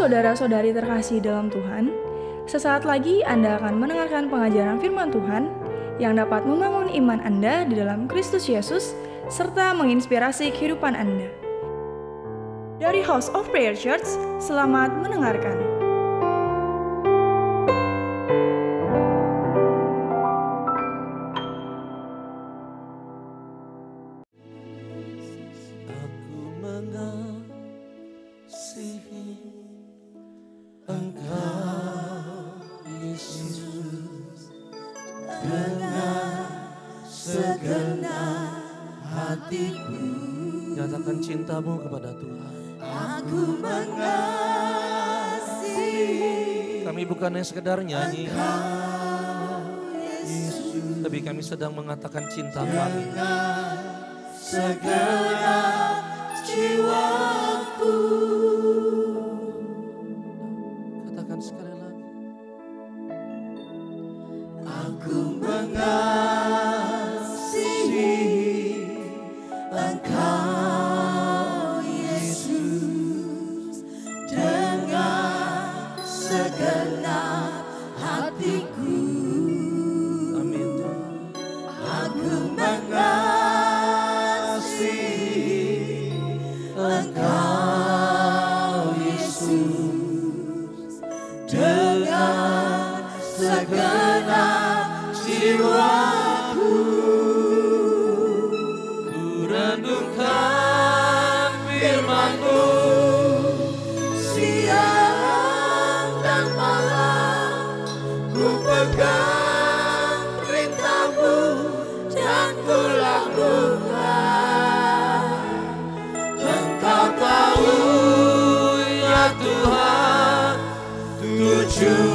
saudara-saudari terkasih dalam Tuhan, sesaat lagi Anda akan mendengarkan pengajaran firman Tuhan yang dapat membangun iman Anda di dalam Kristus Yesus serta menginspirasi kehidupan Anda. Dari House of Prayer Church, selamat mendengarkan. Kami bukannya sekedar nyanyi tapi kami sedang mengatakan cinta kami segenap jiwaku.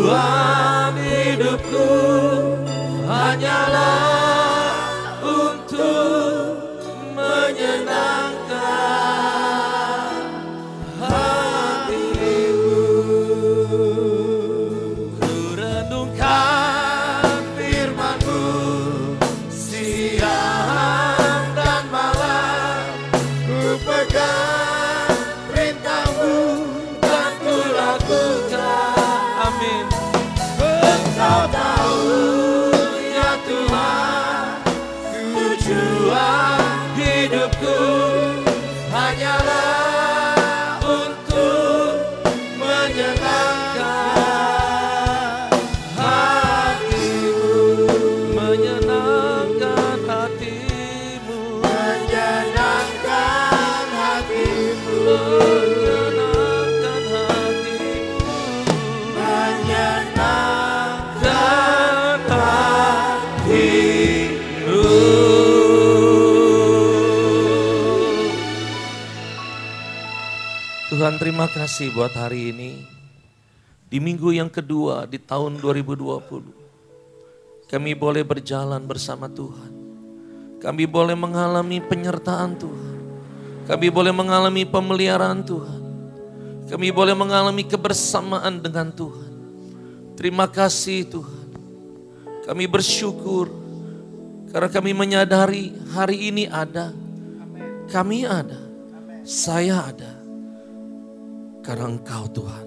Tujuan hidupku hanyalah Tuhan terima kasih buat hari ini. Di minggu yang kedua di tahun 2020. Kami boleh berjalan bersama Tuhan. Kami boleh mengalami penyertaan Tuhan. Kami boleh mengalami pemeliharaan Tuhan. Kami boleh mengalami kebersamaan dengan Tuhan. Terima kasih Tuhan. Kami bersyukur karena kami menyadari hari ini ada. Kami ada. Saya ada. Karena Engkau Tuhan.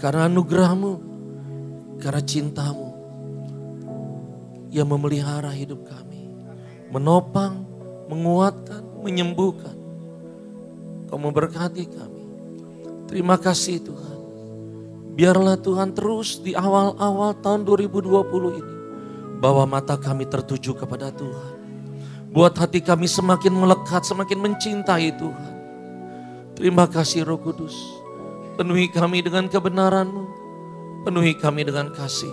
Karena anugerahmu. Karena cintamu. Yang memelihara hidup kami. Menopang, menguatkan, menyembuhkan. Kau memberkati kami. Terima kasih Tuhan. Biarlah Tuhan terus di awal-awal tahun 2020 ini. Bahwa mata kami tertuju kepada Tuhan. Buat hati kami semakin melekat, semakin mencintai Tuhan. Terima kasih Roh Kudus. Penuhi kami dengan kebenaran-Mu. Penuhi kami dengan kasih.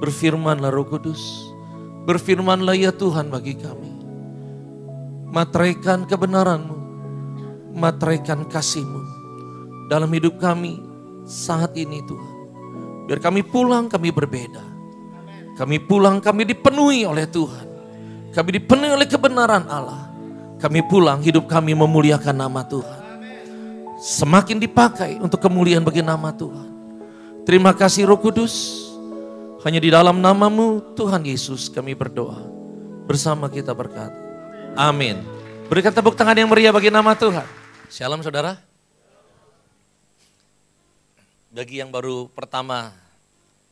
Berfirmanlah Roh Kudus. Berfirmanlah ya Tuhan bagi kami. Materaikan kebenaran-Mu. Materaikan kasih-Mu. Dalam hidup kami saat ini Tuhan. Biar kami pulang kami berbeda. Kami pulang kami dipenuhi oleh Tuhan. Kami dipenuhi oleh kebenaran Allah. Kami pulang hidup kami memuliakan nama Tuhan. Semakin dipakai untuk kemuliaan bagi nama Tuhan. Terima kasih Roh Kudus. Hanya di dalam namamu Tuhan Yesus kami berdoa. Bersama kita berkata. Amin. Berikan tepuk tangan yang meriah bagi nama Tuhan. Shalom saudara. Bagi yang baru pertama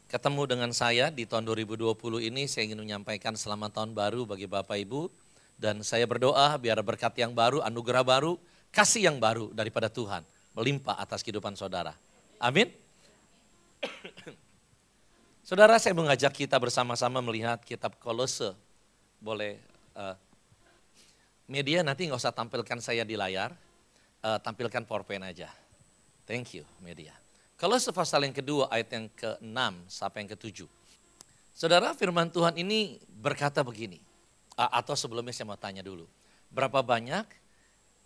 ketemu dengan saya di tahun 2020 ini, saya ingin menyampaikan selamat tahun baru bagi Bapak Ibu. Dan saya berdoa biar berkat yang baru, anugerah baru, kasih yang baru daripada Tuhan melimpah atas kehidupan saudara. Amin. Saudara, saya mengajak kita bersama-sama melihat kitab Kolose. Boleh uh, media nanti nggak usah tampilkan saya di layar, uh, tampilkan PowerPoint aja. Thank you media. Kolose pasal yang kedua ayat yang ke-6 sampai yang ke-7. Saudara, firman Tuhan ini berkata begini. Uh, atau sebelumnya saya mau tanya dulu. Berapa banyak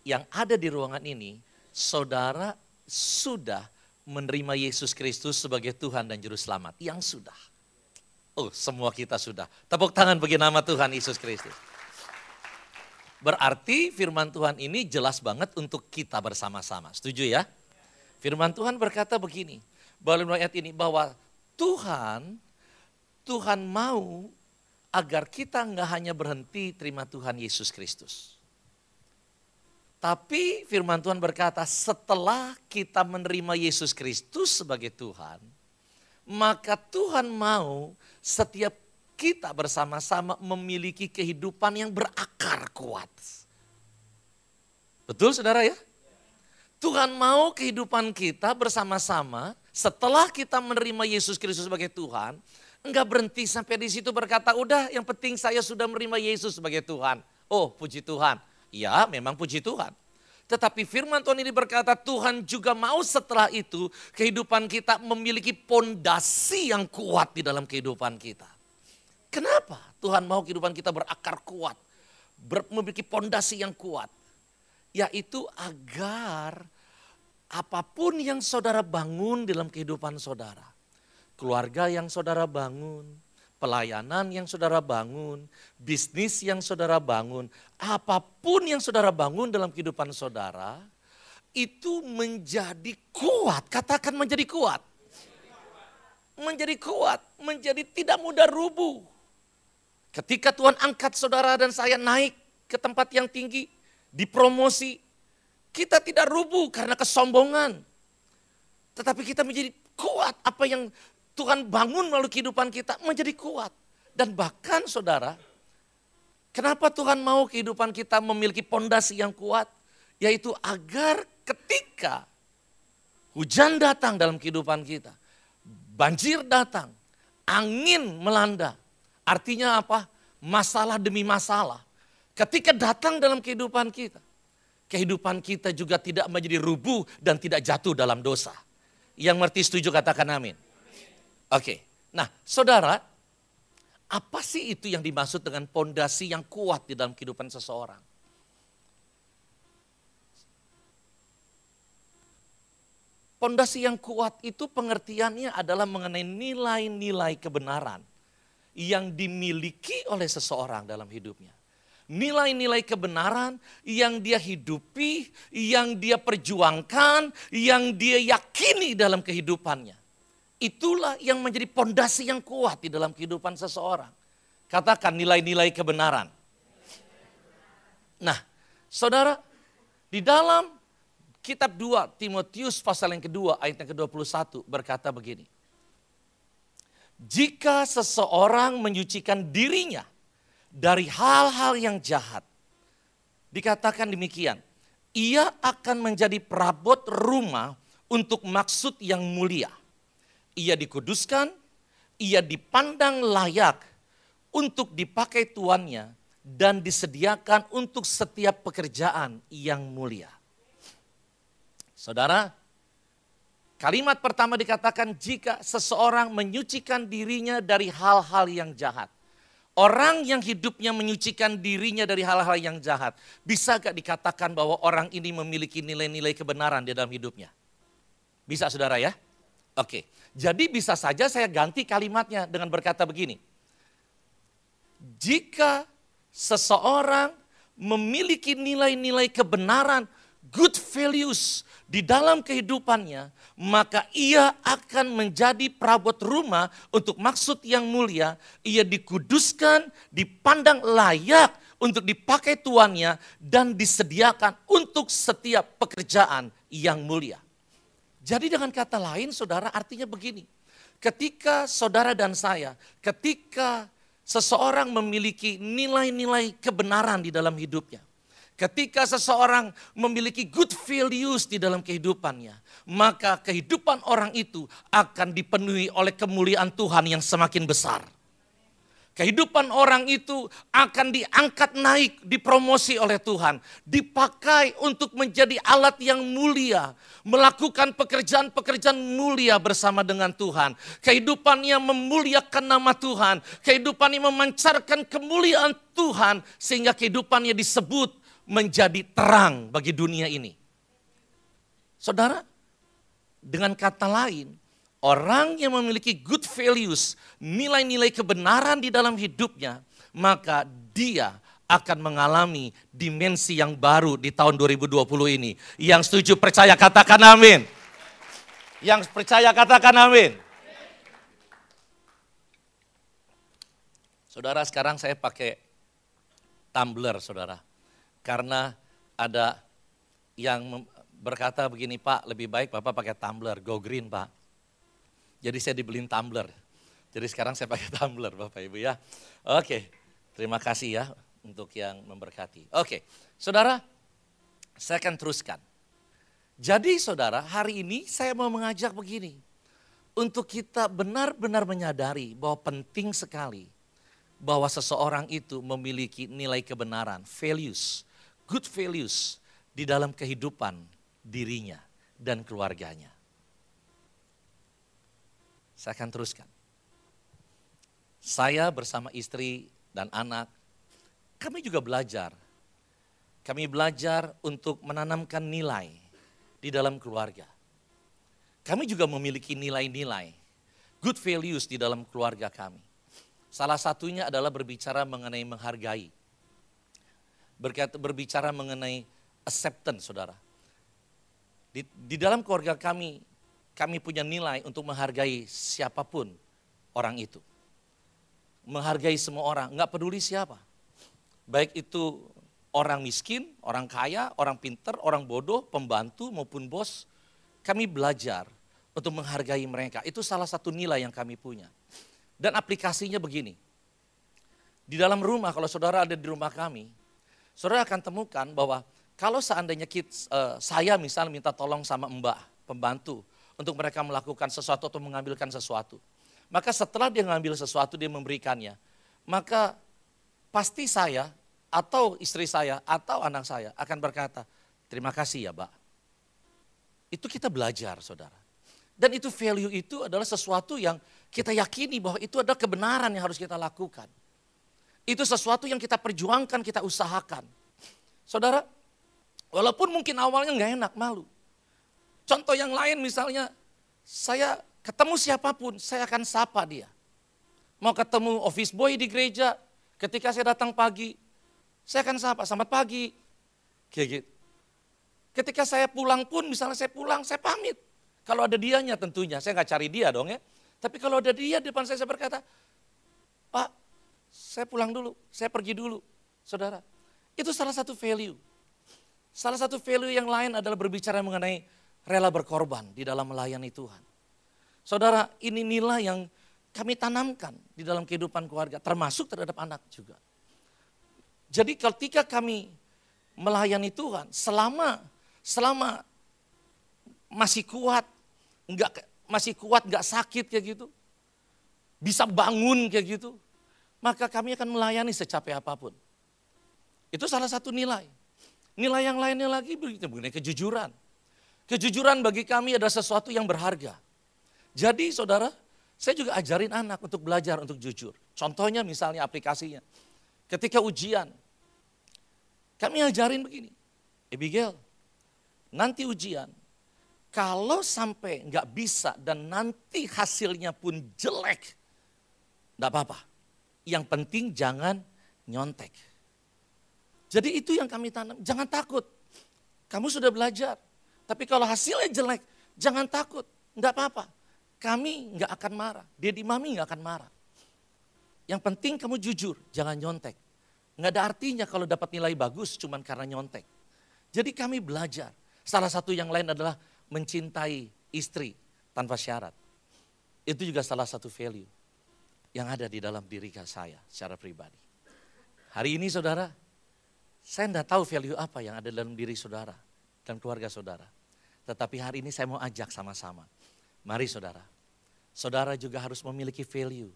yang ada di ruangan ini, saudara sudah menerima Yesus Kristus sebagai Tuhan dan Juru Selamat? Yang sudah. Oh, semua kita sudah. Tepuk tangan bagi nama Tuhan Yesus Kristus. Berarti firman Tuhan ini jelas banget untuk kita bersama-sama. Setuju ya? Firman Tuhan berkata begini, melalui ayat ini bahwa Tuhan, Tuhan mau agar kita nggak hanya berhenti terima Tuhan Yesus Kristus. Tapi firman Tuhan berkata setelah kita menerima Yesus Kristus sebagai Tuhan, maka Tuhan mau setiap kita bersama-sama memiliki kehidupan yang berakar kuat. Betul saudara ya? Tuhan mau kehidupan kita bersama-sama setelah kita menerima Yesus Kristus sebagai Tuhan, enggak berhenti sampai di situ berkata, udah yang penting saya sudah menerima Yesus sebagai Tuhan. Oh puji Tuhan, Ya, memang puji Tuhan. Tetapi firman Tuhan ini berkata Tuhan juga mau setelah itu kehidupan kita memiliki pondasi yang kuat di dalam kehidupan kita. Kenapa Tuhan mau kehidupan kita berakar kuat, ber, memiliki pondasi yang kuat? Yaitu agar apa pun yang saudara bangun dalam kehidupan saudara, keluarga yang saudara bangun, pelayanan yang saudara bangun, bisnis yang saudara bangun, apa pun yang saudara bangun dalam kehidupan saudara, itu menjadi kuat. Katakan menjadi kuat. Menjadi kuat, menjadi tidak mudah rubuh. Ketika Tuhan angkat saudara dan saya naik ke tempat yang tinggi, dipromosi, kita tidak rubuh karena kesombongan. Tetapi kita menjadi kuat apa yang Tuhan bangun melalui kehidupan kita menjadi kuat. Dan bahkan saudara, kenapa Tuhan mau kehidupan kita memiliki pondasi yang kuat? Yaitu agar ketika hujan datang dalam kehidupan kita, banjir datang, angin melanda. Artinya apa? Masalah demi masalah. Ketika datang dalam kehidupan kita, kehidupan kita juga tidak menjadi rubuh dan tidak jatuh dalam dosa. Yang mengerti setuju katakan amin. Oke, nah saudara, apa sih itu yang dimaksud dengan pondasi yang kuat di dalam kehidupan seseorang? Pondasi yang kuat itu pengertiannya adalah mengenai nilai-nilai kebenaran yang dimiliki oleh seseorang dalam hidupnya. Nilai-nilai kebenaran yang dia hidupi, yang dia perjuangkan, yang dia yakini dalam kehidupannya. Itulah yang menjadi pondasi yang kuat di dalam kehidupan seseorang. Katakan nilai-nilai kebenaran. Nah, saudara, di dalam kitab 2 Timotius pasal yang kedua ayat yang ke-21 berkata begini. Jika seseorang menyucikan dirinya dari hal-hal yang jahat, dikatakan demikian, ia akan menjadi perabot rumah untuk maksud yang mulia ia dikuduskan, ia dipandang layak untuk dipakai tuannya dan disediakan untuk setiap pekerjaan yang mulia. Saudara, kalimat pertama dikatakan jika seseorang menyucikan dirinya dari hal-hal yang jahat. Orang yang hidupnya menyucikan dirinya dari hal-hal yang jahat. Bisa gak dikatakan bahwa orang ini memiliki nilai-nilai kebenaran di dalam hidupnya? Bisa saudara ya? Oke, jadi bisa saja saya ganti kalimatnya dengan berkata begini. Jika seseorang memiliki nilai-nilai kebenaran, good values di dalam kehidupannya, maka ia akan menjadi perabot rumah untuk maksud yang mulia. Ia dikuduskan, dipandang layak untuk dipakai tuannya dan disediakan untuk setiap pekerjaan yang mulia. Jadi dengan kata lain saudara artinya begini. Ketika saudara dan saya, ketika seseorang memiliki nilai-nilai kebenaran di dalam hidupnya. Ketika seseorang memiliki good values di dalam kehidupannya, maka kehidupan orang itu akan dipenuhi oleh kemuliaan Tuhan yang semakin besar. Kehidupan orang itu akan diangkat naik, dipromosi oleh Tuhan. Dipakai untuk menjadi alat yang mulia. Melakukan pekerjaan-pekerjaan mulia bersama dengan Tuhan. Kehidupannya memuliakan nama Tuhan. Kehidupannya memancarkan kemuliaan Tuhan. Sehingga kehidupannya disebut menjadi terang bagi dunia ini. Saudara, dengan kata lain, Orang yang memiliki good values, nilai-nilai kebenaran di dalam hidupnya, maka dia akan mengalami dimensi yang baru di tahun 2020 ini. Yang setuju percaya katakan amin. Yang percaya katakan amin. Saudara sekarang saya pakai tumbler saudara. Karena ada yang berkata begini Pak lebih baik Bapak pakai tumbler, go green Pak. Jadi saya dibeliin tumbler. Jadi sekarang saya pakai tumbler Bapak Ibu ya. Oke, terima kasih ya untuk yang memberkati. Oke, saudara, saya akan teruskan. Jadi saudara, hari ini saya mau mengajak begini. Untuk kita benar-benar menyadari bahwa penting sekali bahwa seseorang itu memiliki nilai kebenaran, values, good values di dalam kehidupan dirinya dan keluarganya. Saya akan teruskan. Saya bersama istri dan anak, kami juga belajar. Kami belajar untuk menanamkan nilai di dalam keluarga. Kami juga memiliki nilai-nilai, good values di dalam keluarga kami. Salah satunya adalah berbicara mengenai menghargai. Berbicara mengenai acceptance, saudara. Di, di dalam keluarga kami, kami punya nilai untuk menghargai siapa pun orang itu. Menghargai semua orang, nggak peduli siapa. Baik itu orang miskin, orang kaya, orang pinter, orang bodoh, pembantu maupun bos. Kami belajar untuk menghargai mereka. Itu salah satu nilai yang kami punya. Dan aplikasinya begini. Di dalam rumah, kalau saudara ada di rumah kami, saudara akan temukan bahwa kalau seandainya kita, uh, saya misalnya minta tolong sama mbak, pembantu, untuk mereka melakukan sesuatu atau mengambilkan sesuatu. Maka setelah dia mengambil sesuatu, dia memberikannya. Maka pasti saya atau istri saya atau anak saya akan berkata, terima kasih ya Mbak. Itu kita belajar saudara. Dan itu value itu adalah sesuatu yang kita yakini bahwa itu adalah kebenaran yang harus kita lakukan. Itu sesuatu yang kita perjuangkan, kita usahakan. Saudara, walaupun mungkin awalnya nggak enak, malu. Contoh yang lain misalnya, saya ketemu siapa pun, saya akan sapa dia. Mau ketemu office boy di gereja, ketika saya datang pagi, saya akan sapa, selamat pagi. Kayak gitu. Ketika saya pulang pun, misalnya saya pulang, saya pamit. Kalau ada dianya tentunya, saya nggak cari dia dong ya. Tapi kalau ada dia di depan saya, saya berkata, Pak, saya pulang dulu, saya pergi dulu. Saudara, itu salah satu value. Salah satu value yang lain adalah berbicara mengenai rela berkorban di dalam melayani Tuhan. Saudara, ini nilai yang kami tanamkan di dalam kehidupan keluarga, termasuk terhadap anak juga. Jadi ketika kami melayani Tuhan, selama selama masih kuat, enggak masih kuat, enggak sakit kayak gitu, bisa bangun kayak gitu, maka kami akan melayani secapek apa pun. Itu salah satu nilai. Nilai yang lainnya lagi mengenai kejujuran. Kejujuran bagi kami adalah sesuatu yang berharga. Jadi saudara, saya juga ajarin anak untuk belajar untuk jujur. Contohnya misalnya aplikasinya. Ketika ujian, kami ajarin begini. Abigail, nanti ujian, kalau sampai nggak bisa dan nanti hasilnya pun jelek, nggak apa-apa. Yang penting jangan nyontek. Jadi itu yang kami tanam, jangan takut. Kamu sudah belajar, tapi kalau hasilnya jelek, jangan takut, enggak apa-apa. Kami enggak akan marah, dia di mami enggak akan marah. Yang penting kamu jujur, jangan nyontek. Enggak ada artinya kalau dapat nilai bagus cuman karena nyontek. Jadi kami belajar. Salah satu yang lain adalah mencintai istri tanpa syarat. Itu juga salah satu value yang ada di dalam diri saya secara pribadi. Hari ini saudara, saya tidak tahu value apa yang ada dalam diri saudara dan keluarga saudara. Tetapi hari ini saya mau ajak sama-sama. Mari saudara, saudara juga harus memiliki value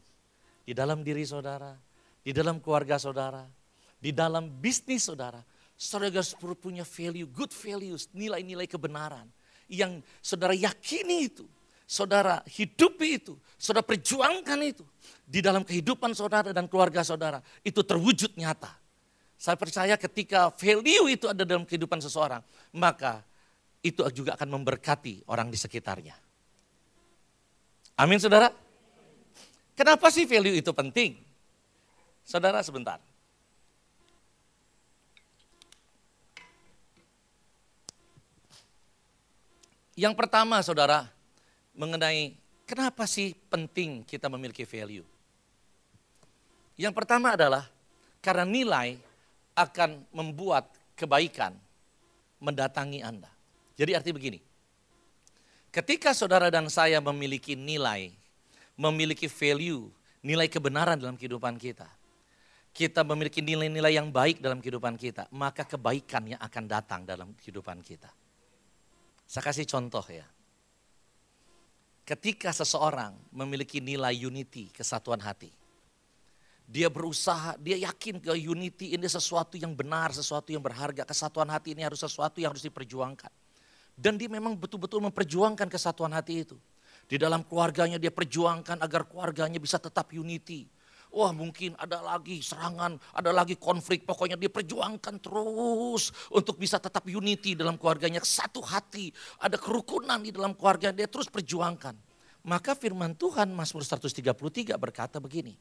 di dalam diri saudara, di dalam keluarga saudara, di dalam bisnis saudara. Saudara harus punya value, good values, nilai-nilai kebenaran yang saudara yakini itu, saudara hidupi itu, saudara perjuangkan itu di dalam kehidupan saudara dan keluarga saudara, itu terwujud nyata. Saya percaya ketika value itu ada dalam kehidupan seseorang, maka itu juga akan memberkati orang di sekitarnya. Amin saudara? Kenapa sih value itu penting? Saudara sebentar. Yang pertama saudara, mengenai kenapa sih penting kita memiliki value. Yang pertama adalah karena nilai akan membuat kebaikan mendatangi Anda. Jadi arti begini, ketika saudara dan saya memiliki nilai, memiliki value, nilai kebenaran dalam kehidupan kita, kita memiliki nilai-nilai yang baik dalam kehidupan kita, maka kebaikan yang akan datang dalam kehidupan kita. Saya kasih contoh ya. Ketika seseorang memiliki nilai unity, kesatuan hati. Dia berusaha, dia yakin ke unity ini sesuatu yang benar, sesuatu yang berharga. Kesatuan hati ini harus sesuatu yang harus diperjuangkan. Dan dia memang betul-betul memperjuangkan kesatuan hati itu. Di dalam keluarganya dia perjuangkan agar keluarganya bisa tetap unity. Wah mungkin ada lagi serangan, ada lagi konflik. Pokoknya dia perjuangkan terus untuk bisa tetap unity dalam keluarganya. Satu hati, ada kerukunan di dalam keluarga. Dia terus perjuangkan. Maka firman Tuhan Mazmur 133 berkata begini.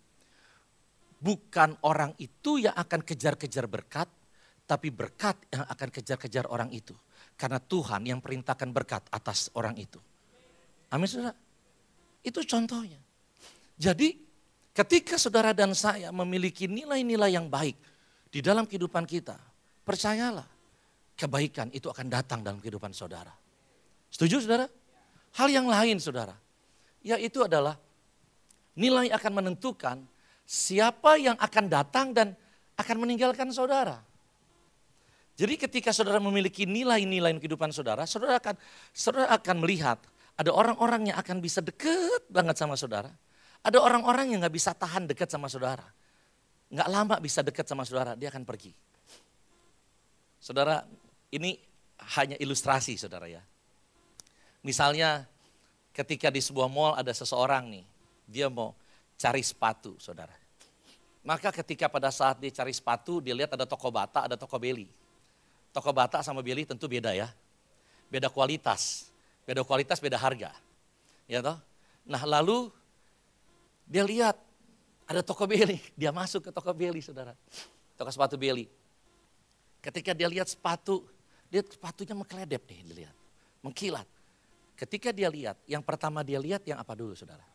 Bukan orang itu yang akan kejar-kejar berkat, tapi berkat yang akan kejar-kejar orang itu. Karena Tuhan yang perintahkan berkat atas orang itu. Amin saudara. Itu contohnya. Jadi Ketika saudara dan saya memiliki nilai-nilai yang baik di dalam kehidupan kita, percayalah kebaikan itu akan datang dalam kehidupan saudara. Setuju saudara? Hal yang lain saudara, yaitu adalah nilai akan menentukan siapa yang akan datang dan akan meninggalkan saudara. Jadi ketika saudara memiliki nilai-nilai kehidupan saudara, saudara akan saudara akan melihat ada orang-orang yang akan bisa dekat banget sama saudara ada orang-orang yang gak bisa tahan dekat sama saudara. Gak lama bisa dekat sama saudara, dia akan pergi. Saudara, ini hanya ilustrasi saudara ya. Misalnya ketika di sebuah mall ada seseorang nih, dia mau cari sepatu saudara. Maka ketika pada saat dia cari sepatu, dia lihat ada toko bata, ada toko beli. Toko bata sama beli tentu beda ya. Beda kualitas, beda kualitas, beda harga. Ya toh? Nah lalu dia lihat ada toko beli, dia masuk ke toko beli saudara. Toko sepatu beli. Ketika dia lihat sepatu, dia sepatunya mengkeledep nih dilihat. Mengkilat. Ketika dia lihat, yang pertama dia lihat yang apa dulu saudara?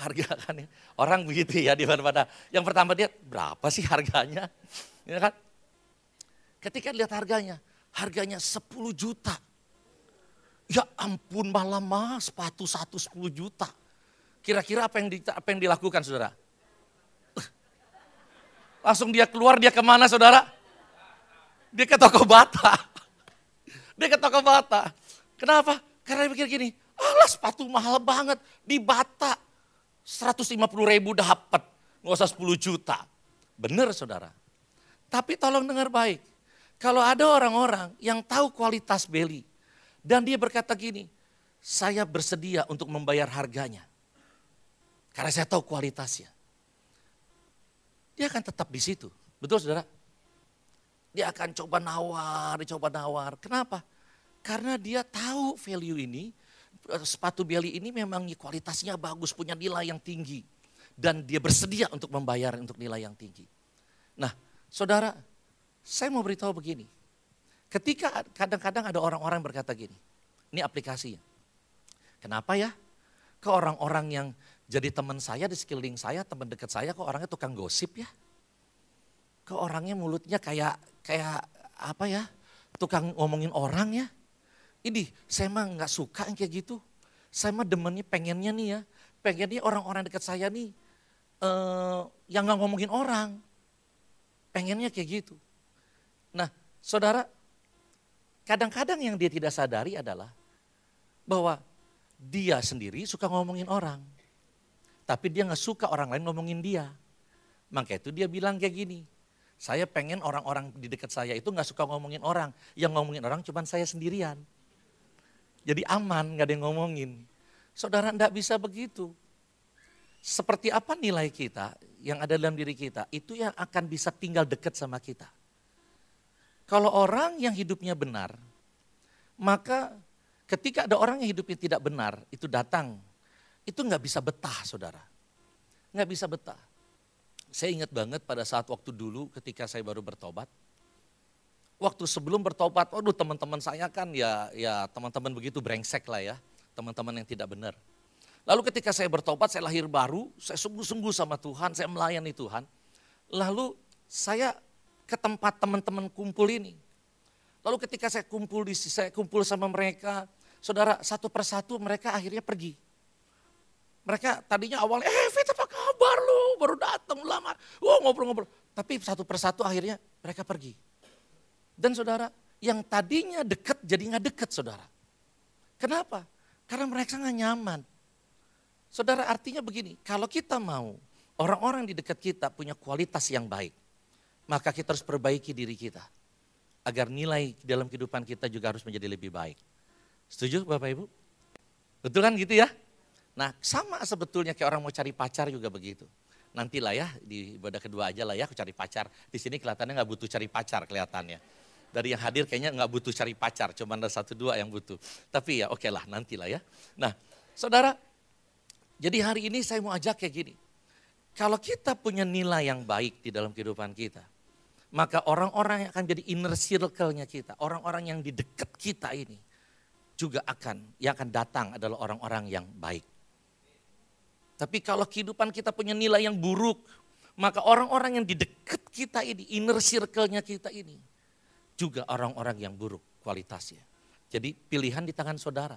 Harga kan ya. Orang begitu ya di mana-mana. Yang pertama dia berapa sih harganya? Ya kan? Ketika lihat harganya, harganya 10 juta. Ya ampun malam mah sepatu satu 10 juta. Kira-kira apa yang di, apa yang dilakukan saudara? Langsung dia keluar, dia ke mana saudara? Dia ke toko bata. Dia ke toko bata. Kenapa? Karena dia pikir gini, alah sepatu mahal banget di bata. 150 ribu dapat, nggak usah 10 juta. Benar saudara. Tapi tolong dengar baik. Kalau ada orang-orang yang tahu kualitas beli. Dan dia berkata gini, saya bersedia untuk membayar harganya. Karena saya tahu kualitasnya. Dia akan tetap di situ. Betul saudara? Dia akan coba nawar, coba nawar. Kenapa? Karena dia tahu value ini, sepatu Beli ini memang kualitasnya bagus, punya nilai yang tinggi. Dan dia bersedia untuk membayar untuk nilai yang tinggi. Nah saudara, saya mau beritahu begini. Ketika kadang-kadang ada orang-orang berkata gini, ini aplikasinya. Kenapa ya? Ke orang-orang yang jadi teman saya di sekeliling saya, teman dekat saya kok orangnya tukang gosip ya. Kok orangnya mulutnya kayak kayak apa ya? Tukang ngomongin orang ya. ini saya mah nggak suka yang kayak gitu. Saya mah demennya pengennya nih ya, pengennya orang-orang dekat saya nih eh, yang nggak ngomongin orang. Pengennya kayak gitu. Nah, saudara, kadang-kadang yang dia tidak sadari adalah bahwa dia sendiri suka ngomongin orang. Tapi dia nggak suka orang lain ngomongin dia. Maka itu dia bilang kayak gini, saya pengen orang-orang di dekat saya itu nggak suka ngomongin orang. Yang ngomongin orang cuma saya sendirian. Jadi aman, nggak ada yang ngomongin. Saudara enggak bisa begitu. Seperti apa nilai kita yang ada dalam diri kita, itu yang akan bisa tinggal dekat sama kita. Kalau orang yang hidupnya benar, maka ketika ada orang yang hidupnya tidak benar, itu datang, itu nggak bisa betah saudara. Nggak bisa betah. Saya ingat banget pada saat waktu dulu ketika saya baru bertobat, waktu sebelum bertobat, waduh teman-teman saya kan ya ya teman-teman begitu brengsek lah ya, teman-teman yang tidak benar. Lalu ketika saya bertobat, saya lahir baru, saya sungguh-sungguh sama Tuhan, saya melayani Tuhan. Lalu saya ke tempat teman-teman kumpul ini. Lalu ketika saya kumpul di saya kumpul sama mereka, saudara satu persatu mereka akhirnya pergi. Mereka tadinya awalnya, eh Fit apa kabar lu, baru datang lama, wah ngobrol-ngobrol. Tapi satu persatu akhirnya mereka pergi. Dan saudara, yang tadinya dekat jadi nggak dekat saudara. Kenapa? Karena mereka nggak nyaman. Saudara artinya begini, kalau kita mau orang-orang di dekat kita punya kualitas yang baik, maka kita harus perbaiki diri kita. Agar nilai dalam kehidupan kita juga harus menjadi lebih baik. Setuju Bapak Ibu? Betul kan gitu ya? Nah sama sebetulnya kayak orang mau cari pacar juga begitu. Nantilah ya di ibadah kedua aja lah ya aku cari pacar. Di sini kelihatannya nggak butuh cari pacar kelihatannya dari yang hadir kayaknya nggak butuh cari pacar, cuma ada satu dua yang butuh. Tapi ya oke okay lah nantilah ya. Nah saudara, jadi hari ini saya mau ajak kayak gini. Kalau kita punya nilai yang baik di dalam kehidupan kita, maka orang-orang yang akan jadi inner circle-nya kita, orang-orang yang di dekat kita ini juga akan, yang akan datang adalah orang-orang yang baik. Tapi kalau kehidupan kita punya nilai yang buruk, maka orang-orang yang di dekat kita ini, inner circle-nya kita ini, juga orang-orang yang buruk kualitasnya. Jadi pilihan di tangan saudara.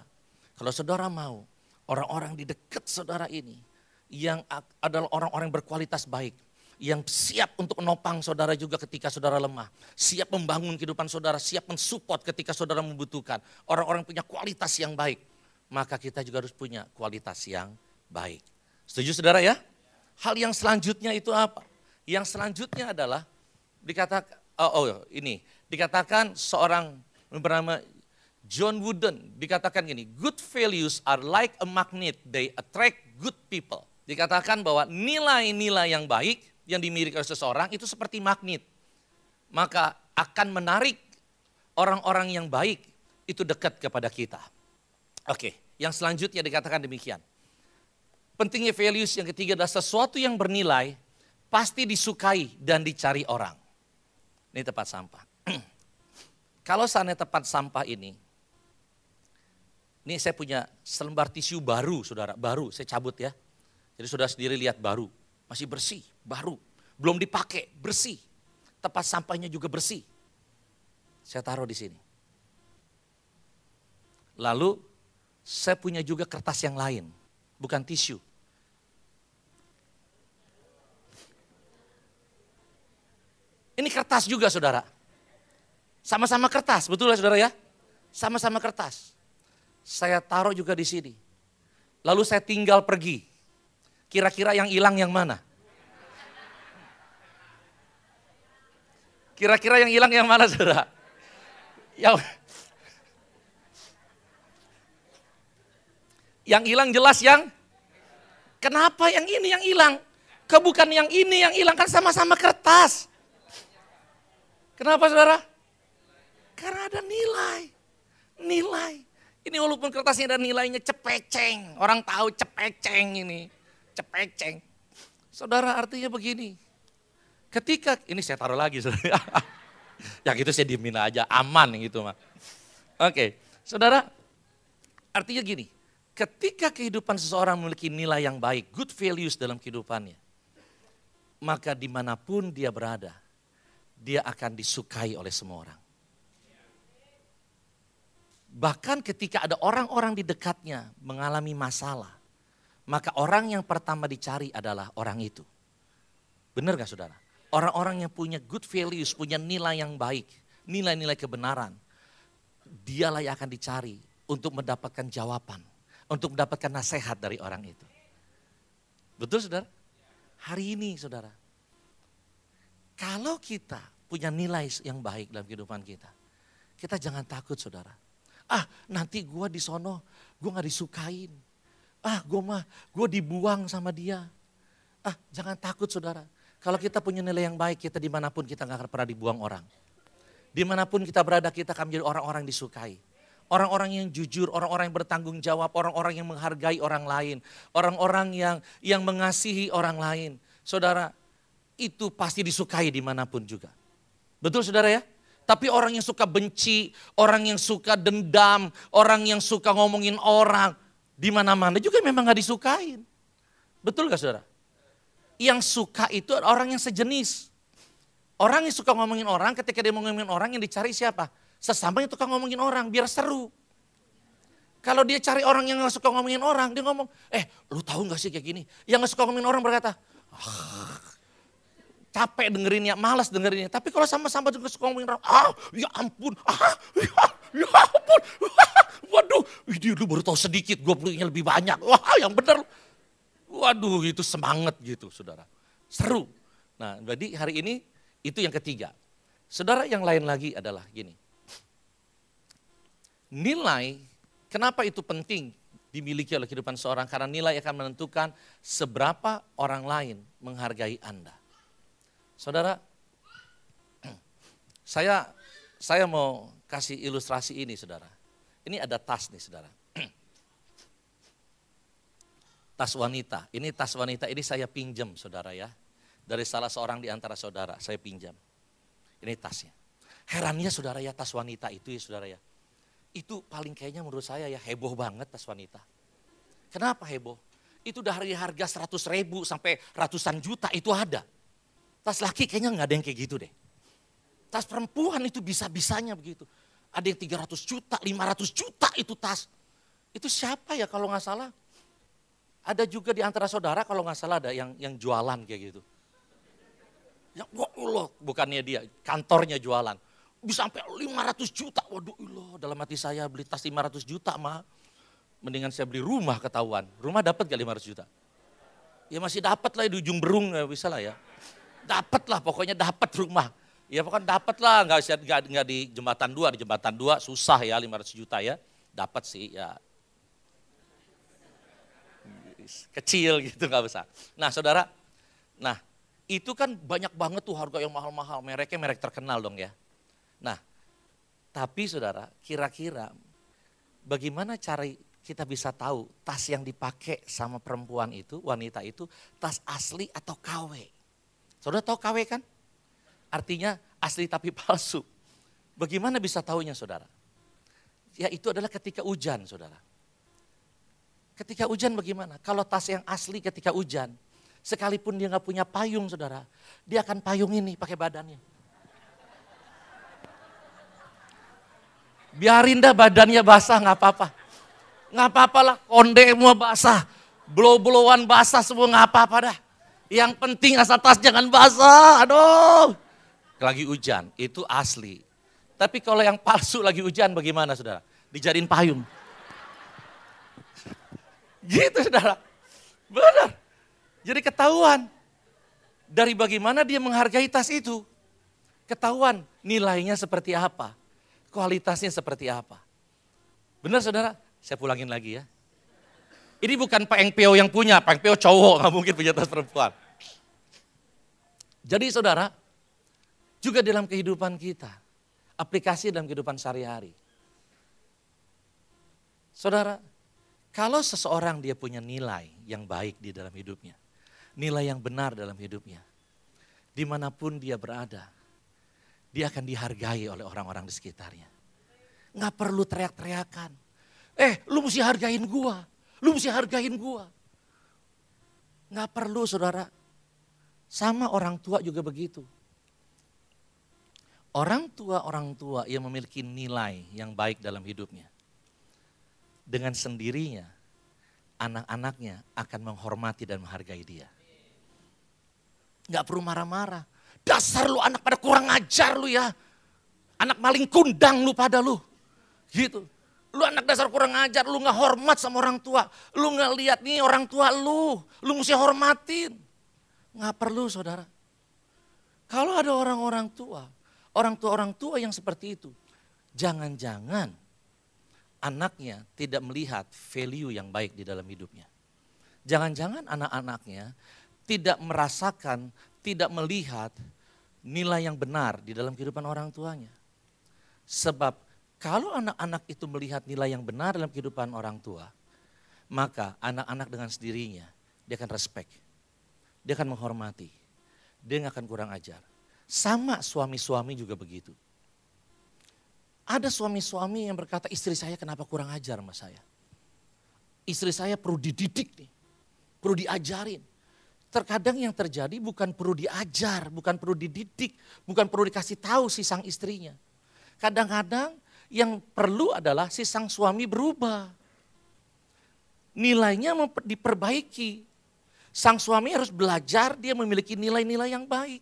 Kalau saudara mau orang-orang di dekat saudara ini yang adalah orang-orang berkualitas baik, yang siap untuk menopang saudara juga ketika saudara lemah, siap membangun kehidupan saudara, siap mensupport ketika saudara membutuhkan. Orang-orang punya kualitas yang baik, maka kita juga harus punya kualitas yang baik. Setuju saudara ya? Hal yang selanjutnya itu apa? Yang selanjutnya adalah dikatakan, oh, oh ini, dikatakan seorang bernama John Wooden dikatakan gini, good values are like a magnet, they attract good people. Dikatakan bahwa nilai-nilai yang baik yang dimiliki oleh seseorang itu seperti magnet. Maka akan menarik orang-orang yang baik itu dekat kepada kita. Oke, yang selanjutnya dikatakan demikian. Pentingnya values yang ketiga adalah sesuatu yang bernilai pasti disukai dan dicari orang. Ini tempat sampah. Kalau seandainya tempat sampah ini, ini saya punya selembar tisu baru, saudara, baru, saya cabut ya. Jadi saudara sendiri lihat baru, masih bersih, baru, belum dipakai, bersih. Tempat sampahnya juga bersih. Saya taruh di sini. Lalu saya punya juga kertas yang lain, bukan tisu. Ini kertas juga saudara. Sama-sama kertas, betul ya saudara ya? Sama-sama kertas. Saya taruh juga di sini. Lalu saya tinggal pergi. Kira-kira yang hilang yang mana? Kira-kira yang hilang yang mana saudara? Yang, yang hilang jelas yang Kenapa yang ini yang hilang? Kebukan yang ini yang hilang kan sama-sama kertas. Kenapa saudara? Karena ada nilai. Nilai. Ini walaupun kertasnya ada nilainya cepeceng. Orang tahu cepeceng ini. Cepeceng. Saudara artinya begini. Ketika, ini saya taruh lagi saudara. Yang itu saya diemin aja, aman gitu mah. Oke, saudara artinya gini. Ketika kehidupan seseorang memiliki nilai yang baik, good values dalam kehidupannya. Maka di mana pun dia berada, dia akan disukai oleh semua orang. Bahkan ketika ada orang-orang di dekatnya mengalami masalah, maka orang yang pertama dicari adalah orang itu. Benar gak saudara? Orang-orang yang punya good values, punya nilai yang baik, nilai-nilai kebenaran. Dialah yang akan dicari untuk mendapatkan jawaban, untuk mendapatkan nasihat dari orang itu. Betul saudara? Hari ini saudara, kalau kita punya nilai yang baik dalam kehidupan kita, kita jangan takut saudara. Ah nanti gue di sono, gue gak disukain. Ah gue mah, gue dibuang sama dia. Ah jangan takut saudara. Kalau kita punya nilai yang baik, kita di mana pun kita gak akan pernah dibuang orang. Di mana pun kita berada, kita akan menjadi orang-orang disukai. Orang-orang yang jujur, orang-orang yang bertanggung jawab, orang-orang yang menghargai orang lain. Orang-orang yang yang mengasihi orang lain. Saudara, itu pasti disukai di mana pun juga. Betul saudara ya? Tapi orang yang suka benci, orang yang suka dendam, orang yang suka ngomongin orang, di mana-mana juga memang gak disukain. Betul gak saudara? Yang suka itu orang yang sejenis. Orang yang suka ngomongin orang, ketika dia ngomongin orang yang dicari siapa? Sesama yang suka ngomongin orang, biar seru. Kalau dia cari orang yang gak suka ngomongin orang, dia ngomong, eh lu tahu gak sih kayak gini? Yang gak suka ngomongin orang berkata, ah, capek dengerinnya, malas dengerinnya. Tapi kalau sama-sama juga suka ngomongin orang, ah ya ampun, ah ya, ya ampun, ah, waduh, ini lu baru tahu sedikit, gue punya lebih banyak. Wah yang benar, waduh itu semangat gitu saudara. Seru. Nah jadi hari ini itu yang ketiga. Saudara yang lain lagi adalah gini. Nilai, kenapa itu penting dimiliki oleh kehidupan seorang? Karena nilai akan menentukan seberapa orang lain menghargai Anda. Saudara, saya saya mau kasih ilustrasi ini saudara. Ini ada tas nih saudara. Tas wanita, ini tas wanita ini saya pinjam saudara ya. Dari salah seorang di antara saudara, saya pinjam. Ini tasnya. Herannya saudara ya tas wanita itu ya saudara ya. Itu paling kayaknya menurut saya ya heboh banget tas wanita. Kenapa heboh? Itu dari harga 100 ribu sampai ratusan juta itu ada. Tas laki kayaknya nggak ada yang kayak gitu deh. Tas perempuan itu bisa-bisanya begitu. Ada yang 300 juta, 500 juta itu tas. Itu siapa ya kalau nggak salah? Ada juga di antara saudara kalau nggak salah ada yang yang jualan kayak gitu. Ya Allah, bukannya dia, kantornya jualan. Bisa sampai 500 juta. Waduh Allah, dalam hati saya beli tas 500 juta mah. Mendingan saya beli rumah ketahuan. Rumah dapat gak 500 juta? Ya masih dapat lah di ujung berung, ya bisa lah ya dapat lah pokoknya dapat rumah. Ya pokoknya dapat lah, nggak, nggak, nggak di jembatan dua, di jembatan dua susah ya 500 juta ya. Dapat sih ya. Kecil gitu nggak besar. Nah saudara, nah itu kan banyak banget tuh harga yang mahal-mahal, mereknya merek terkenal dong ya. Nah, tapi saudara, kira-kira bagaimana cara kita bisa tahu tas yang dipakai sama perempuan itu, wanita itu, tas asli atau KW? Saudara tahu KW kan? Artinya asli tapi palsu. Bagaimana bisa tahunya saudara? Ya itu adalah ketika hujan saudara. Ketika hujan bagaimana? Kalau tas yang asli ketika hujan, sekalipun dia nggak punya payung saudara, dia akan payung ini pakai badannya. Biarin dah badannya basah nggak apa-apa. Nggak apa-apa lah, konde semua basah, blow-blowan basah semua nggak apa-apa dah. Yang penting asal tas jangan basah, aduh. Lagi hujan, itu asli. Tapi kalau yang palsu lagi hujan bagaimana saudara? Dijadiin payung. Gitu saudara. Benar. Jadi ketahuan. Dari bagaimana dia menghargai tas itu. Ketahuan nilainya seperti apa. Kualitasnya seperti apa. Benar saudara? Saya pulangin lagi ya. Ini bukan Pak Engpeo yang punya, Pak Engpeo cowok, nggak mungkin punya tas perempuan. Jadi saudara, juga dalam kehidupan kita, aplikasi dalam kehidupan sehari-hari. Saudara, kalau seseorang dia punya nilai yang baik di dalam hidupnya, nilai yang benar dalam hidupnya, di mana pun dia berada, dia akan dihargai oleh orang-orang di sekitarnya. Nggak perlu teriak-teriakan. Eh, lu mesti hargain gua. Lu mesti hargain gua. Nggak perlu saudara. Sama orang tua juga begitu. Orang tua-orang tua yang memiliki nilai yang baik dalam hidupnya. Dengan sendirinya anak-anaknya akan menghormati dan menghargai dia. Gak perlu marah-marah. Dasar lu anak pada kurang ajar lu ya. Anak maling kundang lu pada lu. Gitu. Lu anak dasar kurang ajar, lu gak hormat sama orang tua. Lu gak lihat nih orang tua lu. Lu mesti hormatin. Gak perlu saudara. Kalau ada orang-orang tua, orang tua-orang tua yang seperti itu. Jangan-jangan anaknya tidak melihat value yang baik di dalam hidupnya. Jangan-jangan anak-anaknya tidak merasakan, tidak melihat nilai yang benar di dalam kehidupan orang tuanya. Sebab kalau anak-anak itu melihat nilai yang benar dalam kehidupan orang tua, maka anak-anak dengan sendirinya dia akan respect, dia akan menghormati, dia akan kurang ajar. Sama suami-suami juga begitu. Ada suami-suami yang berkata, istri saya kenapa kurang ajar sama saya. Istri saya perlu dididik nih, perlu diajarin. Terkadang yang terjadi bukan perlu diajar, bukan perlu dididik, bukan perlu dikasih tahu si sang istrinya. Kadang-kadang yang perlu adalah si sang suami berubah. Nilainya diperbaiki. Sang suami harus belajar dia memiliki nilai-nilai yang baik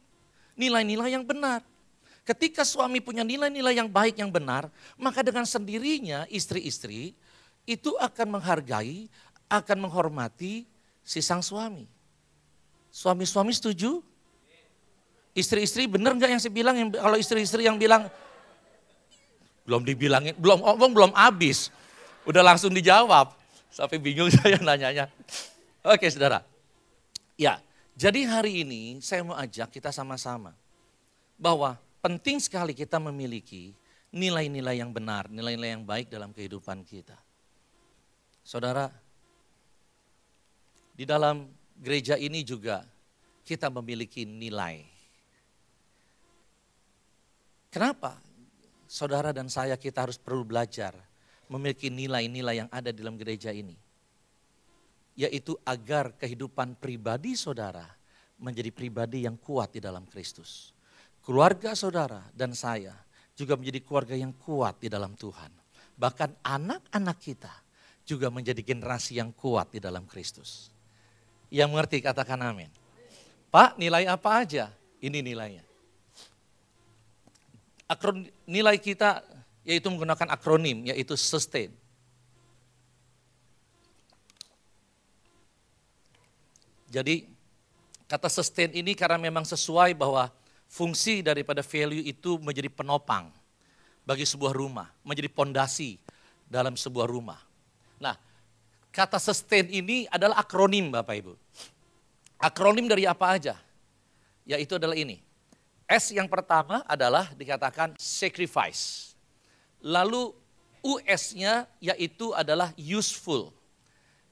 nilai-nilai yang benar. Ketika suami punya nilai-nilai yang baik, yang benar, maka dengan sendirinya istri-istri itu akan menghargai, akan menghormati si sang suami. Suami-suami setuju? Istri-istri benar nggak yang saya bilang? Yang, kalau istri-istri yang bilang belum dibilangin, belum ngomong belum habis, udah langsung dijawab. Sampai bingung saya nanyanya. Oke saudara, ya jadi hari ini saya mau ajak kita sama-sama bahwa penting sekali kita memiliki nilai-nilai yang benar, nilai-nilai yang baik dalam kehidupan kita. Saudara, di dalam gereja ini juga kita memiliki nilai. Kenapa saudara dan saya kita harus perlu belajar memiliki nilai-nilai yang ada dalam gereja ini? yaitu agar kehidupan pribadi saudara menjadi pribadi yang kuat di dalam Kristus. Keluarga saudara dan saya juga menjadi keluarga yang kuat di dalam Tuhan. Bahkan anak-anak kita juga menjadi generasi yang kuat di dalam Kristus. Yang mengerti katakan amin. Pak nilai apa aja? Ini nilainya. Akron, nilai kita yaitu menggunakan akronim yaitu sustain. Jadi kata sustain ini karena memang sesuai bahwa fungsi daripada value itu menjadi penopang bagi sebuah rumah, menjadi pondasi dalam sebuah rumah. Nah, kata sustain ini adalah akronim Bapak Ibu. Akronim dari apa aja? Yaitu adalah ini. S yang pertama adalah dikatakan sacrifice. Lalu US-nya yaitu adalah useful.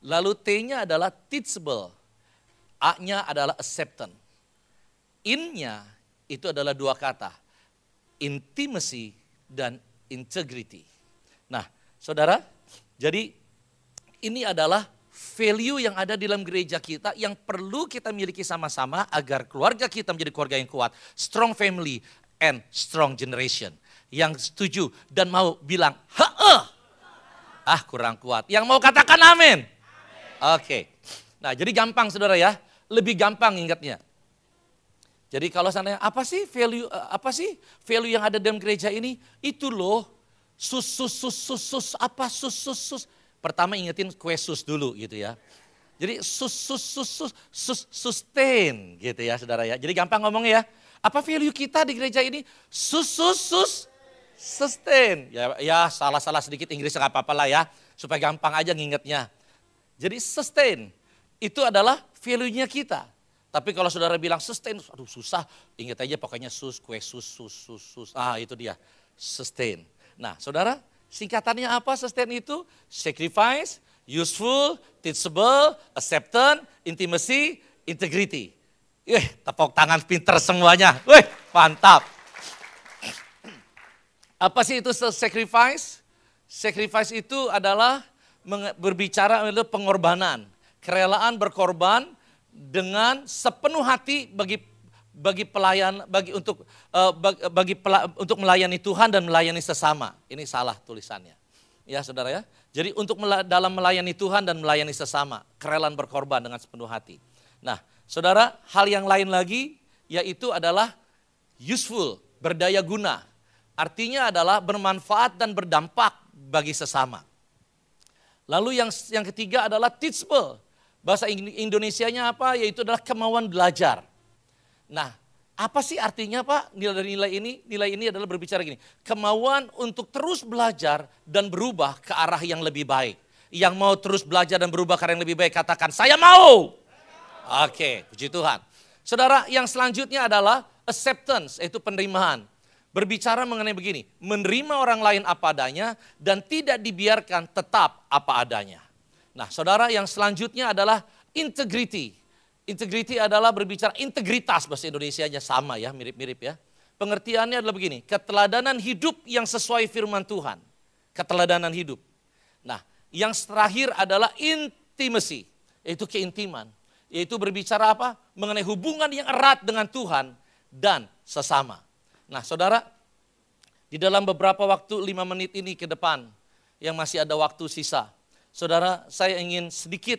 Lalu T-nya adalah teachable. A-nya adalah acceptance. In-nya itu adalah dua kata. Intimacy dan integrity. Nah, saudara, jadi ini adalah value yang ada di dalam gereja kita yang perlu kita miliki sama-sama agar keluarga kita menjadi keluarga yang kuat. Strong family and strong generation. Yang setuju dan mau bilang, ha Ah kurang kuat. Yang mau katakan amin. Oke. Okay. Nah jadi gampang saudara ya lebih gampang ingatnya. Jadi kalau sana apa sih value eh, apa sih value yang ada dalam gereja ini? Itu loh sus sus sus sus, sus apa sus sus sus. Pertama ingetin kue sus dulu gitu ya. Jadi sus sus sus sus sus sustain gitu ya saudara ya. Jadi gampang ngomongnya ya. Apa value kita di gereja ini? Sus sus sus sustain. Ya, ya salah-salah sedikit Inggris nggak apa-apa lah ya. Supaya gampang aja ngingetnya. Jadi sustain itu adalah value-nya kita. Tapi kalau saudara bilang sustain, aduh susah, ingat aja pokoknya sus, kue sus, sus, sus, sus. Ah itu dia, sustain. Nah saudara, singkatannya apa sustain itu? Sacrifice, useful, teachable, acceptance, intimacy, integrity. Wih, tepuk tangan pinter semuanya. Wih, mantap. Apa sih itu sacrifice? Sacrifice itu adalah berbicara adalah pengorbanan kerelaan berkorban dengan sepenuh hati bagi bagi pelayan bagi untuk bagi, bagi pela, untuk melayani Tuhan dan melayani sesama. Ini salah tulisannya. Ya saudara ya. Jadi untuk dalam melayani Tuhan dan melayani sesama. Kerelaan berkorban dengan sepenuh hati. Nah saudara hal yang lain lagi yaitu adalah useful, berdaya guna. Artinya adalah bermanfaat dan berdampak bagi sesama. Lalu yang yang ketiga adalah teachable. Bahasa Indonesianya apa? Yaitu adalah kemauan belajar. Nah, apa sih artinya Pak nilai-nilai ini? Nilai ini adalah berbicara gini, kemauan untuk terus belajar dan berubah ke arah yang lebih baik. Yang mau terus belajar dan berubah ke arah yang lebih baik, katakan saya mau. Oke, puji Tuhan. Saudara, yang selanjutnya adalah acceptance, yaitu penerimaan. Berbicara mengenai begini, menerima orang lain apa adanya dan tidak dibiarkan tetap apa adanya. Nah, saudara, yang selanjutnya adalah integrity. Integrity adalah berbicara integritas bahasa Indonesia-nya sama ya, mirip-mirip ya. Pengertiannya adalah begini, keteladanan hidup yang sesuai firman Tuhan. Keteladanan hidup. Nah, yang terakhir adalah intimacy, yaitu keintiman. Yaitu berbicara apa? Mengenai hubungan yang erat dengan Tuhan dan sesama. Nah saudara, di dalam beberapa waktu lima menit ini ke depan, yang masih ada waktu sisa, saudara saya ingin sedikit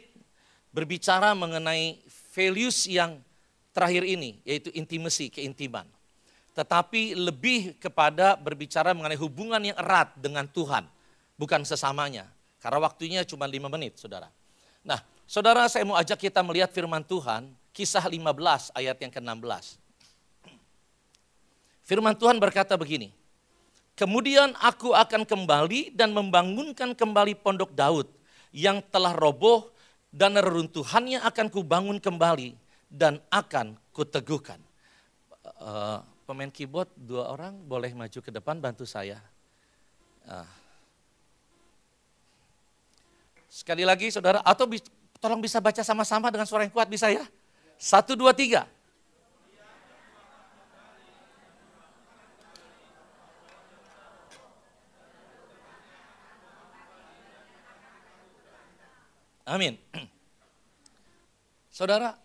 berbicara mengenai values yang terakhir ini, yaitu intimacy, keintiman. Tetapi lebih kepada berbicara mengenai hubungan yang erat dengan Tuhan, bukan sesamanya. Karena waktunya cuma lima menit, saudara. Nah, saudara saya mau ajak kita melihat firman Tuhan, kisah 15 ayat yang ke-16. Firman Tuhan berkata begini, Kemudian aku akan kembali dan membangunkan kembali pondok Daud yang telah roboh dan reruntuhannya akan kubangun kembali dan akan kuteguhkan. Uh, pemain keyboard dua orang boleh maju ke depan bantu saya. Uh. Sekali lagi saudara, atau tolong bisa baca sama-sama dengan suara yang kuat bisa ya? Satu, dua, tiga. Amin. Saudara,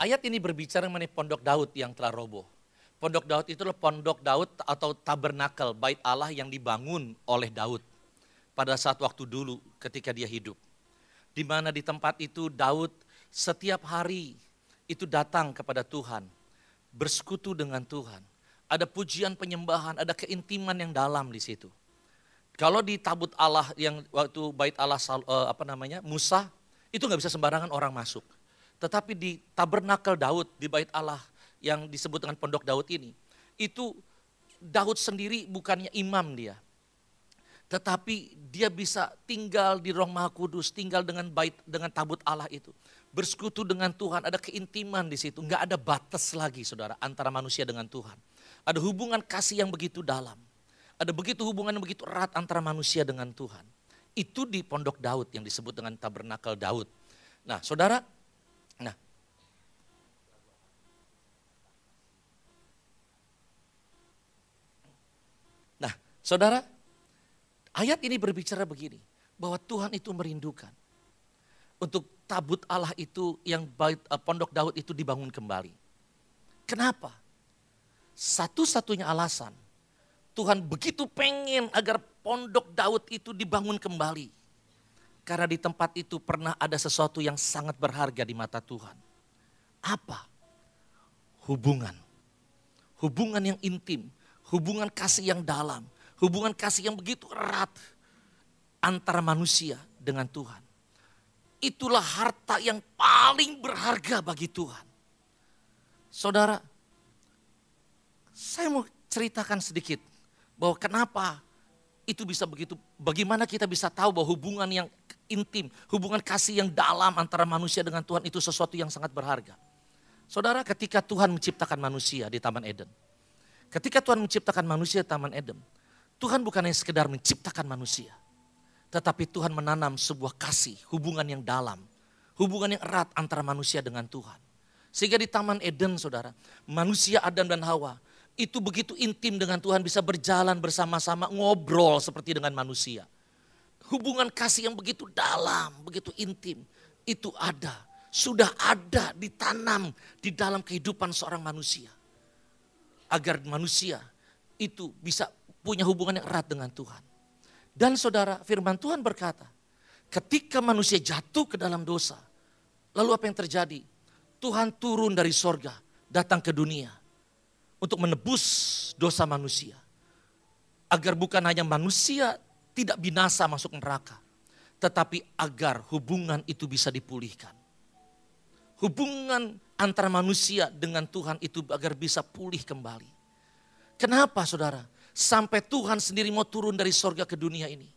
ayat ini berbicara mengenai pondok Daud yang telah roboh. Pondok Daud itu adalah pondok Daud atau tabernakel, bait Allah yang dibangun oleh Daud pada saat waktu dulu ketika dia hidup. Di mana di tempat itu Daud setiap hari itu datang kepada Tuhan, bersekutu dengan Tuhan. Ada pujian penyembahan, ada keintiman yang dalam di situ. Kalau di tabut Allah yang waktu bait Allah uh, apa namanya Musa itu nggak bisa sembarangan orang masuk. Tetapi di tabernakel Daud di bait Allah yang disebut dengan pondok Daud ini itu Daud sendiri bukannya imam dia. Tetapi dia bisa tinggal di Roh Maha Kudus, tinggal dengan bait dengan tabut Allah itu. Bersekutu dengan Tuhan, ada keintiman di situ, nggak ada batas lagi saudara antara manusia dengan Tuhan. Ada hubungan kasih yang begitu dalam. Ada begitu hubungan yang begitu erat antara manusia dengan Tuhan. Itu di pondok Daud yang disebut dengan tabernakel Daud. Nah saudara, nah Nah, saudara, ayat ini berbicara begini, bahwa Tuhan itu merindukan untuk tabut Allah itu yang uh, pondok Daud itu dibangun kembali. Kenapa? Satu-satunya alasan Tuhan begitu pengen agar pondok Daud itu dibangun kembali. Karena di tempat itu pernah ada sesuatu yang sangat berharga di mata Tuhan. Apa? Hubungan. Hubungan yang intim, hubungan kasih yang dalam, hubungan kasih yang begitu erat antara manusia dengan Tuhan. Itulah harta yang paling berharga bagi Tuhan. Saudara, saya mau ceritakan sedikit bahwa kenapa itu bisa begitu, bagaimana kita bisa tahu bahwa hubungan yang intim, hubungan kasih yang dalam antara manusia dengan Tuhan itu sesuatu yang sangat berharga. Saudara, ketika Tuhan menciptakan manusia di Taman Eden, ketika Tuhan menciptakan manusia di Taman Eden, Tuhan bukan hanya sekedar menciptakan manusia, tetapi Tuhan menanam sebuah kasih, hubungan yang dalam, hubungan yang erat antara manusia dengan Tuhan. Sehingga di Taman Eden, saudara, manusia Adam dan Hawa itu begitu intim dengan Tuhan bisa berjalan bersama-sama ngobrol seperti dengan manusia. Hubungan kasih yang begitu dalam, begitu intim itu ada, sudah ada ditanam di dalam kehidupan seorang manusia. Agar manusia itu bisa punya hubungan yang erat dengan Tuhan. Dan saudara, firman Tuhan berkata, ketika manusia jatuh ke dalam dosa, lalu apa yang terjadi? Tuhan turun dari sorga, datang ke dunia untuk menebus dosa manusia. Agar bukan hanya manusia tidak binasa masuk neraka, tetapi agar hubungan itu bisa dipulihkan. Hubungan antara manusia dengan Tuhan itu agar bisa pulih kembali. Kenapa saudara? Sampai Tuhan sendiri mau turun dari sorga ke dunia ini.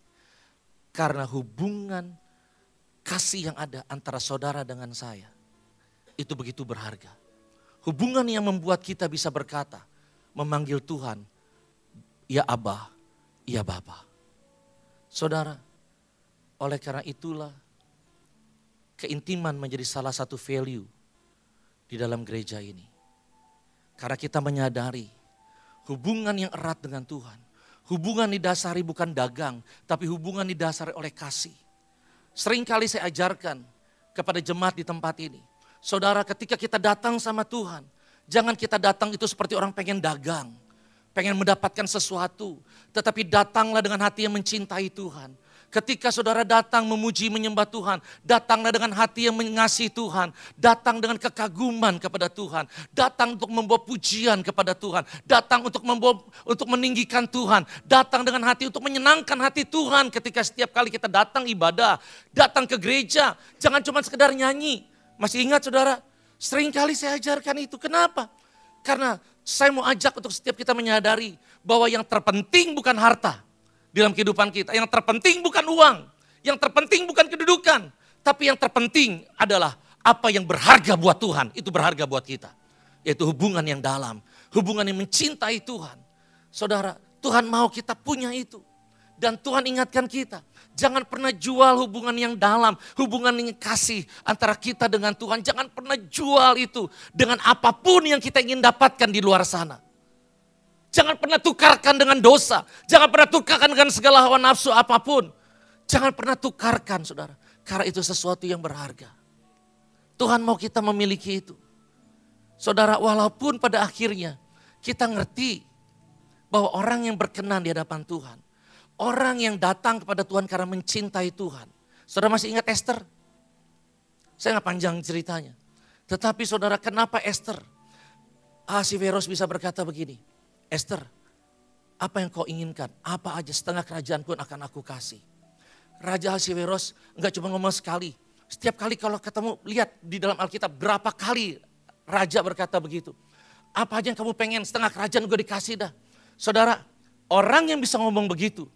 Karena hubungan kasih yang ada antara saudara dengan saya. Itu begitu berharga. Hubungan yang membuat kita bisa berkata, memanggil Tuhan, ya Abah, ya Bapa. Saudara, oleh karena itulah keintiman menjadi salah satu value di dalam gereja ini. Karena kita menyadari Hubungan yang erat dengan Tuhan. Hubungan didasari bukan dagang, tapi hubungan didasari oleh kasih. Seringkali saya ajarkan kepada jemaat di tempat ini. Saudara ketika kita datang sama Tuhan, jangan kita datang itu seperti orang pengen dagang. Pengen mendapatkan sesuatu, tetapi datanglah dengan hati yang mencintai Tuhan Ketika saudara datang memuji menyembah Tuhan, datanglah dengan hati yang mengasihi Tuhan, datang dengan kekaguman kepada Tuhan, datang untuk membawa pujian kepada Tuhan, datang untuk membawa untuk meninggikan Tuhan, datang dengan hati untuk menyenangkan hati Tuhan ketika setiap kali kita datang ibadah, datang ke gereja, jangan cuma sekedar nyanyi. Masih ingat saudara? Sering kali saya ajarkan itu. Kenapa? Karena saya mau ajak untuk setiap kita menyadari bahwa yang terpenting bukan harta, dalam kehidupan kita. Yang terpenting bukan uang, yang terpenting bukan kedudukan, tapi yang terpenting adalah apa yang berharga buat Tuhan, itu berharga buat kita. Yaitu hubungan yang dalam, hubungan yang mencintai Tuhan. Saudara, Tuhan mau kita punya itu. Dan Tuhan ingatkan kita, jangan pernah jual hubungan yang dalam, hubungan yang kasih antara kita dengan Tuhan. Jangan pernah jual itu dengan apa pun yang kita ingin dapatkan di luar sana. Jangan pernah tukarkan dengan dosa. Jangan pernah tukarkan dengan segala hawa nafsu apa pun. Jangan pernah tukarkan saudara. Karena itu sesuatu yang berharga. Tuhan mau kita memiliki itu. Saudara walaupun pada akhirnya kita ngerti bahwa orang yang berkenan di hadapan Tuhan. Orang yang datang kepada Tuhan karena mencintai Tuhan. Saudara masih ingat Esther? Saya nggak panjang ceritanya. Tetapi saudara kenapa Esther? Ahasiveros bisa berkata begini. Esther, apa yang kau inginkan? Apa aja setengah kerajaan pun akan aku kasih. Raja Hasiveros enggak cuma ngomong sekali. Setiap kali kalau ketemu, lihat di dalam Alkitab berapa kali raja berkata begitu. Apa aja yang kamu pengen, setengah kerajaan gue dikasih dah. Saudara, orang yang bisa ngomong begitu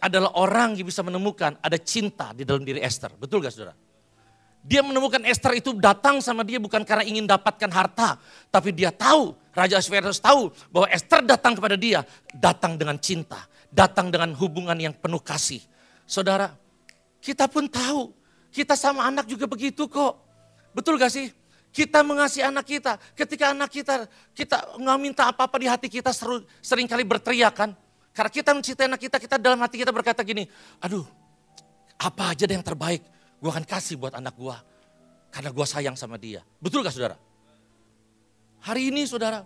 adalah orang yang bisa menemukan ada cinta di dalam diri Esther. Betul gak saudara? Dia menemukan Esther itu datang sama dia bukan karena ingin dapatkan harta. Tapi dia tahu, Raja Ahasuerus tahu bahwa Esther datang kepada dia. Datang dengan cinta, datang dengan hubungan yang penuh kasih. Saudara, kita pun tahu, kita sama anak juga begitu kok. Betul gak sih? Kita mengasihi anak kita. Ketika anak kita, kita nggak minta apa-apa di hati kita seru, sering kali berteriak kan. Karena kita mencintai anak kita, kita dalam hati kita berkata gini, aduh apa aja deh yang terbaik Gue akan kasih buat anak gue. Karena gue sayang sama dia. Betul gak saudara? Hari ini saudara,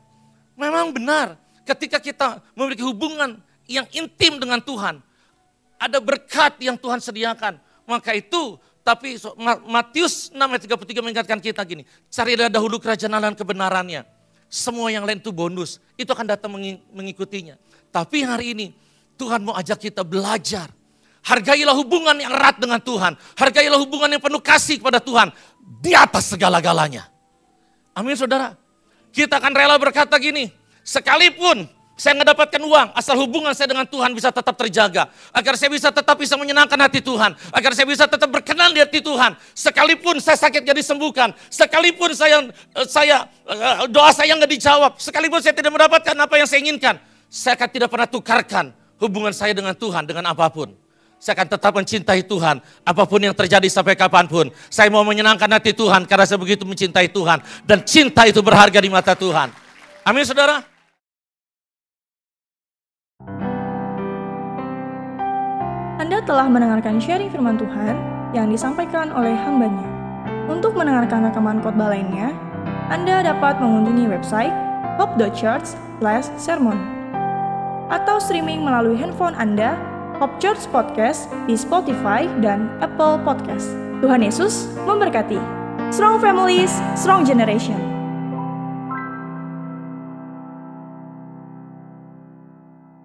memang benar ketika kita memiliki hubungan yang intim dengan Tuhan. Ada berkat yang Tuhan sediakan. Maka itu, tapi Matius 6 ayat 33 mengingatkan kita gini. Carilah dahulu kerajaan Allah kebenarannya. Semua yang lain itu bonus. Itu akan datang mengikutinya. Tapi hari ini Tuhan mau ajak kita belajar Hargailah hubungan yang erat dengan Tuhan. Hargailah hubungan yang penuh kasih kepada Tuhan. Di atas segala-galanya. Amin saudara. Kita akan rela berkata gini. Sekalipun saya nggak dapatkan uang, asal hubungan saya dengan Tuhan bisa tetap terjaga. Agar saya bisa tetap bisa menyenangkan hati Tuhan. Agar saya bisa tetap berkenan di hati Tuhan. Sekalipun saya sakit jadi sembuhkan. Sekalipun saya eh, saya eh, doa saya nggak dijawab. Sekalipun saya tidak mendapatkan apa yang saya inginkan. Saya akan tidak pernah tukarkan hubungan saya dengan Tuhan dengan apa pun. Saya akan tetap mencintai Tuhan. Apa pun yang terjadi sampai kapan pun. Saya mau menyenangkan hati Tuhan karena saya begitu mencintai Tuhan. Dan cinta itu berharga di mata Tuhan. Amin saudara. Anda telah mendengarkan sharing firman Tuhan yang disampaikan oleh hambanya. Untuk mendengarkan rekaman khotbah lainnya, Anda dapat mengunjungi website hope.church sermon atau streaming melalui handphone Anda Hope Church Podcast di Spotify dan Apple Podcast. Tuhan Yesus memberkati. Strong families, strong generation.